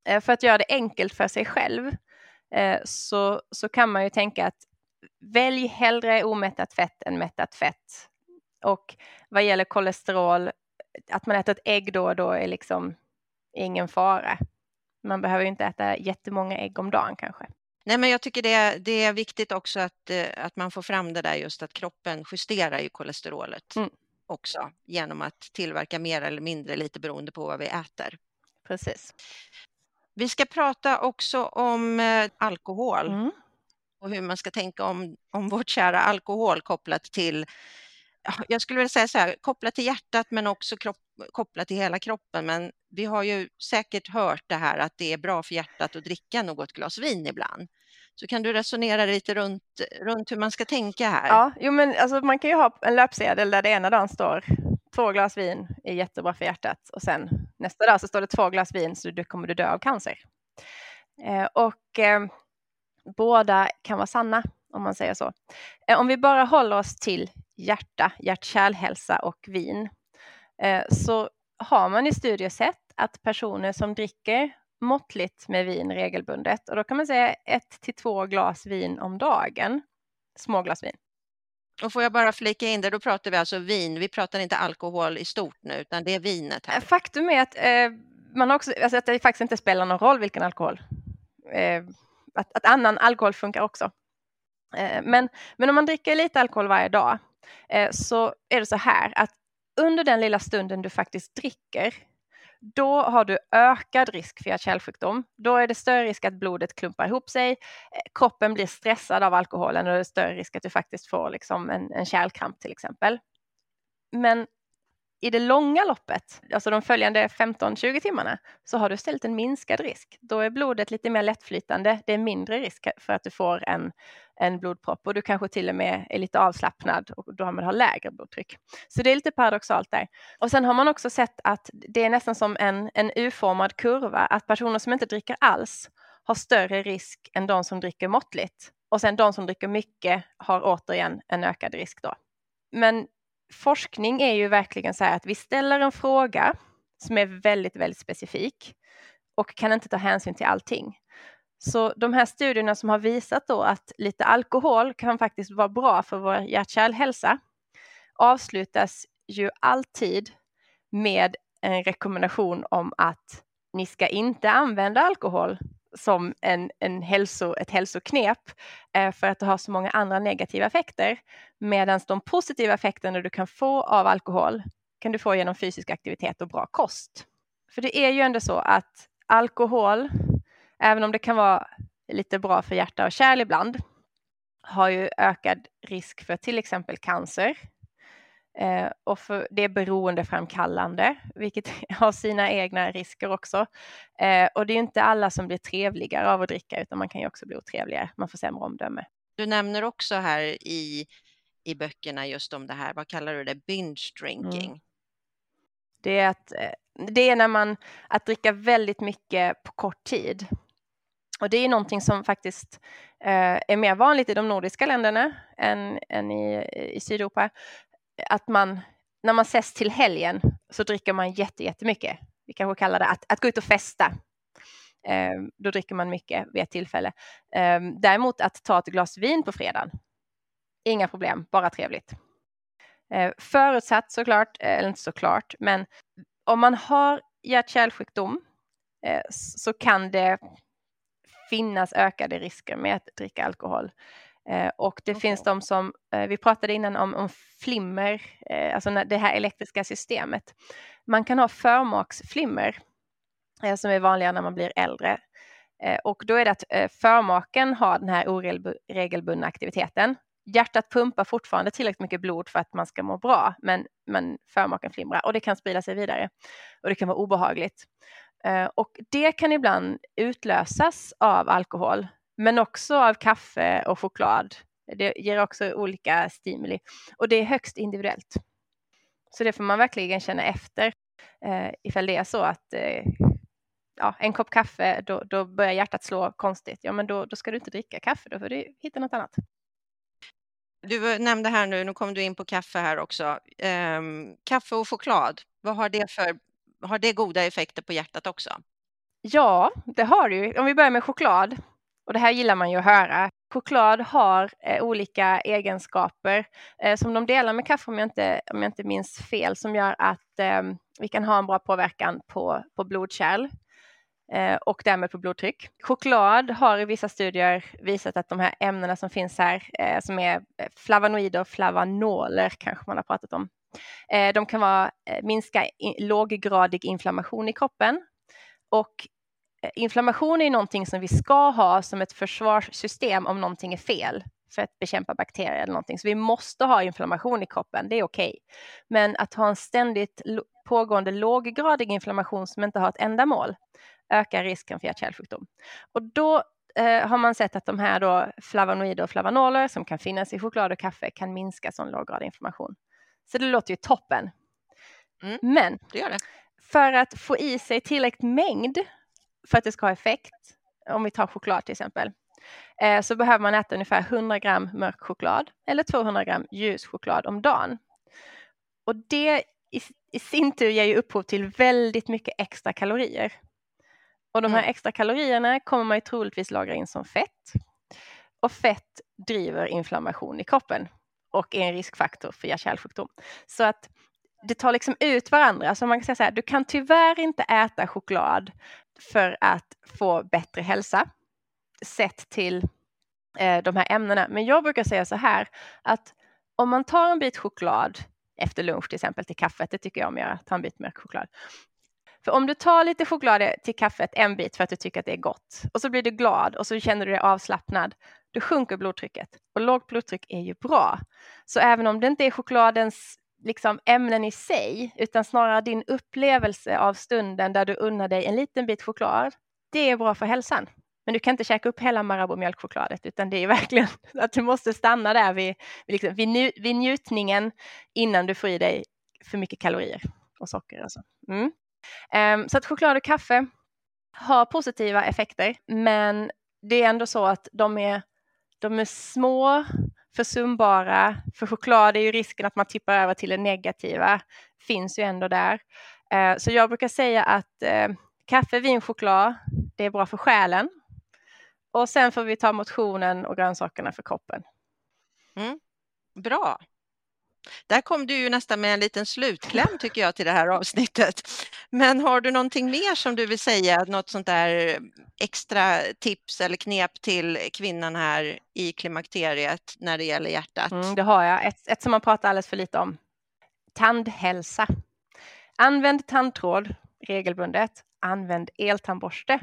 Eh, för att göra det enkelt för sig själv eh, så, så kan man ju tänka att välj hellre omättat fett än mättat fett. Och vad gäller kolesterol, att man äter ett ägg då och då är liksom ingen fara. Man behöver inte äta jättemånga ägg om dagen kanske. Nej, men jag tycker det, det är viktigt också att, eh, att man får fram det där just att kroppen justerar ju kolesterolet mm. också genom att tillverka mer eller mindre lite beroende på vad vi äter. Precis. Vi ska prata också om eh, alkohol mm. och hur man ska tänka om, om vårt kära alkohol kopplat till jag skulle vilja säga så här, kopplat till hjärtat men också kropp, kopplat till hela kroppen. Men vi har ju säkert hört det här att det är bra för hjärtat att dricka något glas vin ibland. Så kan du resonera lite runt, runt hur man ska tänka här? Ja, jo, men alltså, man kan ju ha en löpsedel där det ena dagen står två glas vin är jättebra för hjärtat och sen nästa dag så står det två glas vin så du kommer du dö av cancer. Eh, och eh, båda kan vara sanna om man säger så. Eh, om vi bara håller oss till hjärta, hjärt-kärlhälsa och vin eh, så har man i studier sett att personer som dricker måttligt med vin regelbundet och då kan man säga ett till två glas vin om dagen, små glas vin. Och får jag bara flika in det, då pratar vi alltså vin, vi pratar inte alkohol i stort nu utan det är vinet här. Faktum är att eh, man också, alltså att det faktiskt inte spelar någon roll vilken alkohol. Eh, att, att, annan alkohol funkar också. Eh, men, men om man dricker lite alkohol varje dag eh, Eh, så är det så här att under den lilla stunden du faktiskt dricker då har du ökad risk för hjärt-kärlsjukdom. Då är det större risk att blodet klumpar ihop sig, eh, kroppen blir stressad av alkoholen och det är större risk att du faktiskt får liksom en, en kärlkramp till exempel. Men i det långa loppet, alltså de följande 15-20 timmarna, så har du istället en minskad risk. Då är blodet lite mer lättflytande. Det är mindre risk för att du får en, en blodpropp och du kanske till och med är lite avslappnad och då har man har lägre blodtryck. Så det är lite paradoxalt där. Och sen har man också sett att det är nästan som en, en U-formad kurva, att personer som inte dricker alls har större risk än de som dricker måttligt. Och sen de som dricker mycket har återigen en ökad risk då. Men forskning är ju verkligen så här att vi ställer en fråga som är väldigt, väldigt specifik och kan inte ta hänsyn till allting. Så de här studierna som har visat då att lite alkohol kan faktiskt vara bra för vår hjärt-kärlhälsa avslutas ju alltid med en rekommendation om att ni ska inte använda alkohol som en, en hälso, ett hälsoknep eh, för att det har så många andra negativa effekter. Medan de positiva effekterna du kan få av alkohol kan du få genom fysisk aktivitet och bra kost. För det är ju ändå så att alkohol, även om det kan vara lite bra för hjärta och kärl ibland, har ju ökad risk för till exempel cancer. Eh, och för, det är beroendeframkallande, vilket har sina egna risker också. Eh, och det är inte alla som blir trevligare av att dricka, utan man kan ju också bli otrevligare. Man får sämre omdöme. Du nämner också här i, i böckerna just om det här, vad kallar du det, binge drinking? Mm. Det är, att, eh, det är när man, att dricka väldigt mycket på kort tid. Och det är någonting som faktiskt eh, är mer vanligt i de nordiska länderna än, än i, i Sydeuropa. Att man, när man ses till helgen så dricker man jätte, jättemycket. Vi kanske kallar det att, att gå ut och festa. Eh, då dricker man mycket vid ett tillfälle. Eh, däremot att ta ett glas vin på fredagen, inga problem, bara trevligt. Eh, förutsatt såklart, eh, eller inte såklart, men om man har hjärt-kärlsjukdom eh, så kan det finnas ökade risker med att dricka alkohol. Eh, och det okay. finns de som, eh, vi pratade innan om, om flimmer, eh, alltså det här elektriska systemet. Man kan ha förmaksflimmer eh, som är vanliga när man blir äldre. Eh, och då är det att eh, förmaken har den här oregelbundna aktiviteten. Hjärtat pumpar fortfarande tillräckligt mycket blod för att man ska må bra, men, men förmaken flimrar och det kan sprida sig vidare och det kan vara obehagligt. Eh, och det kan ibland utlösas av alkohol, men också av kaffe och choklad. Det ger också olika stimuli och det är högst individuellt. Så det får man verkligen känna efter eh, ifall det är så att eh, ja, en kopp kaffe, då, då börjar hjärtat slå konstigt. Ja, men då, då ska du inte dricka kaffe, då får du hitta något annat. Du nämnde här nu, nu kom du in på kaffe här också. Eh, kaffe och choklad, vad har det för har det goda effekter på hjärtat också? Ja, det har det ju. Om vi börjar med choklad, och det här gillar man ju att höra. Choklad har eh, olika egenskaper eh, som de delar med kaffe om jag inte, om jag inte minns fel, som gör att eh, vi kan ha en bra påverkan på, på blodkärl eh, och därmed på blodtryck. Choklad har i vissa studier visat att de här ämnena som finns här, eh, som är eh, flavonoider och flavanoler kanske man har pratat om, Eh, de kan vara, eh, minska låggradig inflammation i kroppen och eh, inflammation är någonting som vi ska ha som ett försvarssystem om någonting är fel för att bekämpa bakterier eller någonting. Så vi måste ha inflammation i kroppen, det är okej. Okay. Men att ha en ständigt pågående låggradig inflammation som inte har ett ändamål ökar risken för hjärt-kärlsjukdom. Och då eh, har man sett att de här då flavonoider och flavanoler som kan finnas i choklad och kaffe kan minska sån låggradig inflammation. Så det låter ju toppen. Mm, Men det det. för att få i sig tillräckligt mängd för att det ska ha effekt, om vi tar choklad till exempel, eh, så behöver man äta ungefär 100 gram mörk choklad eller 200 gram ljus choklad om dagen. Och det i, i sin tur ger ju upphov till väldigt mycket extra kalorier. Och de här mm. extra kalorierna kommer man ju troligtvis lagra in som fett. Och fett driver inflammation i kroppen och är en riskfaktor för hjärt-kärlsjukdom. Så att det tar liksom ut varandra. Så man kan säga så här, du kan tyvärr inte äta choklad för att få bättre hälsa sett till eh, de här ämnena. Men jag brukar säga så här att om man tar en bit choklad efter lunch till exempel till kaffet, det tycker jag om att göra, ta en bit mörk choklad. För om du tar lite choklad till kaffet, en bit för att du tycker att det är gott och så blir du glad och så känner du dig avslappnad, då sjunker blodtrycket. Och lågt blodtryck är ju bra. Så även om det inte är chokladens liksom, ämnen i sig, utan snarare din upplevelse av stunden där du unnar dig en liten bit choklad, det är bra för hälsan. Men du kan inte käka upp hela Marabou mjölkchokladet utan det är verkligen att du måste stanna där vid, vid, liksom, vid, nju, vid njutningen innan du får i dig för mycket kalorier och socker. Alltså. Mm. Um, så att choklad och kaffe har positiva effekter men det är ändå så att de är de är små, försumbara. För choklad är ju risken att man tippar över till det negativa, finns ju ändå där. Eh, så jag brukar säga att eh, kaffe, vin, choklad, det är bra för själen. Och sen får vi ta motionen och grönsakerna för kroppen. Mm. Bra. Där kom du ju nästan med en liten slutkläm tycker jag till det här avsnittet. Men har du någonting mer som du vill säga, något sånt där extra tips eller knep till kvinnan här i klimakteriet när det gäller hjärtat? Mm, det har jag, ett, ett som man pratar alldeles för lite om. Tandhälsa. Använd tandtråd regelbundet. Använd eltandborste.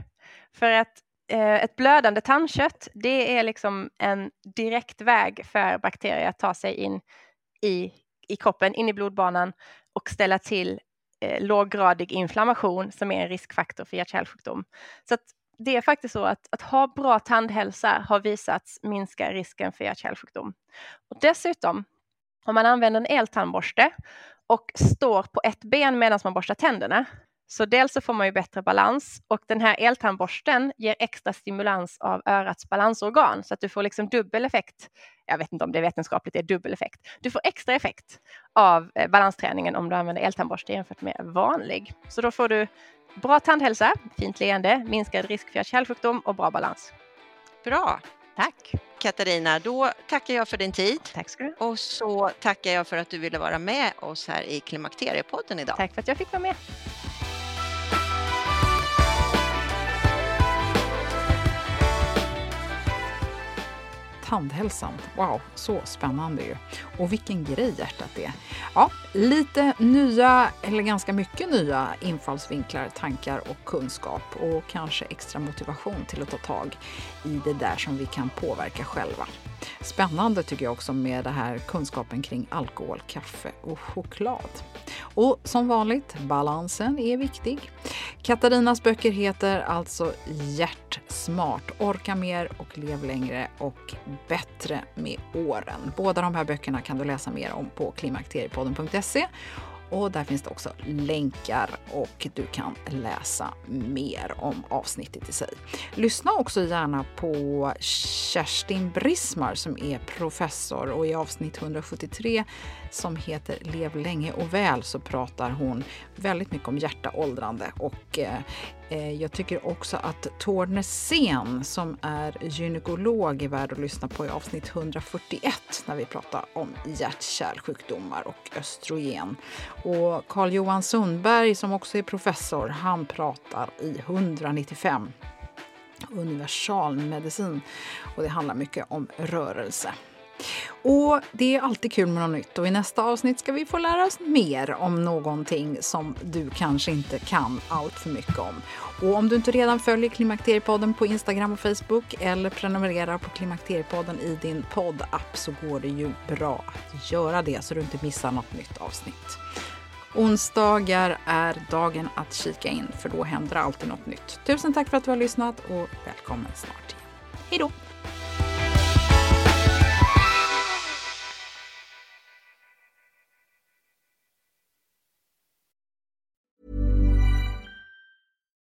För att eh, ett blödande tandkött, det är liksom en direkt väg för bakterier att ta sig in i, i kroppen, in i blodbanan och ställa till eh, låggradig inflammation som är en riskfaktor för hjärt-kärlsjukdom. Så det är faktiskt så att, att ha bra tandhälsa har visats minska risken för hjärt-kärlsjukdom. Och dessutom, om man använder en eltandborste och står på ett ben medan man borstar tänderna, så dels så får man ju bättre balans och den här eltandborsten ger extra stimulans av örats balansorgan så att du får liksom dubbel effekt. Jag vet inte om det vetenskapligt är dubbel effekt. Du får extra effekt av eh, balansträningen om du använder eltandborste jämfört med vanlig. Så då får du bra tandhälsa, fint leende, minskad risk för kärlsjukdom och bra balans. Bra, tack! Katarina, då tackar jag för din tid. Tack ska du Och så tackar jag för att du ville vara med oss här i Klimakteriepodden idag. Tack för att jag fick vara med. Tandhälsan. Wow, så spännande ju. Och vilken grej hjärtat är. Ja, lite nya, eller ganska mycket nya infallsvinklar, tankar och kunskap och kanske extra motivation till att ta tag i det där som vi kan påverka själva. Spännande tycker jag också med det här kunskapen kring alkohol, kaffe och choklad. Och som vanligt, balansen är viktig. Katarinas böcker heter alltså Hjärtsmart, Orka mer och lev längre och bättre med åren. Båda de här böckerna kan du läsa mer om på klimakteriepodden.se och där finns det också länkar och du kan läsa mer om avsnittet i sig. Lyssna också gärna på Kerstin Brismar som är professor och i avsnitt 173 som heter Lev länge och väl så pratar hon väldigt mycket om hjärta, åldrande och eh, Eh, jag tycker också att Torne Sen som är gynekolog är värd att lyssna på i avsnitt 141 när vi pratar om hjärt-kärlsjukdomar och östrogen. Och Carl-Johan Sundberg som också är professor, han pratar i 195 universalmedicin och det handlar mycket om rörelse. Och det är alltid kul med något nytt och i nästa avsnitt ska vi få lära oss mer om någonting som du kanske inte kan allt för mycket om. Och om du inte redan följer Klimakteriepodden på Instagram och Facebook eller prenumererar på Klimakteriepodden i din poddapp så går det ju bra att göra det så du inte missar något nytt avsnitt. Onsdagar är dagen att kika in för då händer alltid något nytt. Tusen tack för att du har lyssnat och välkommen snart igen. Hej då!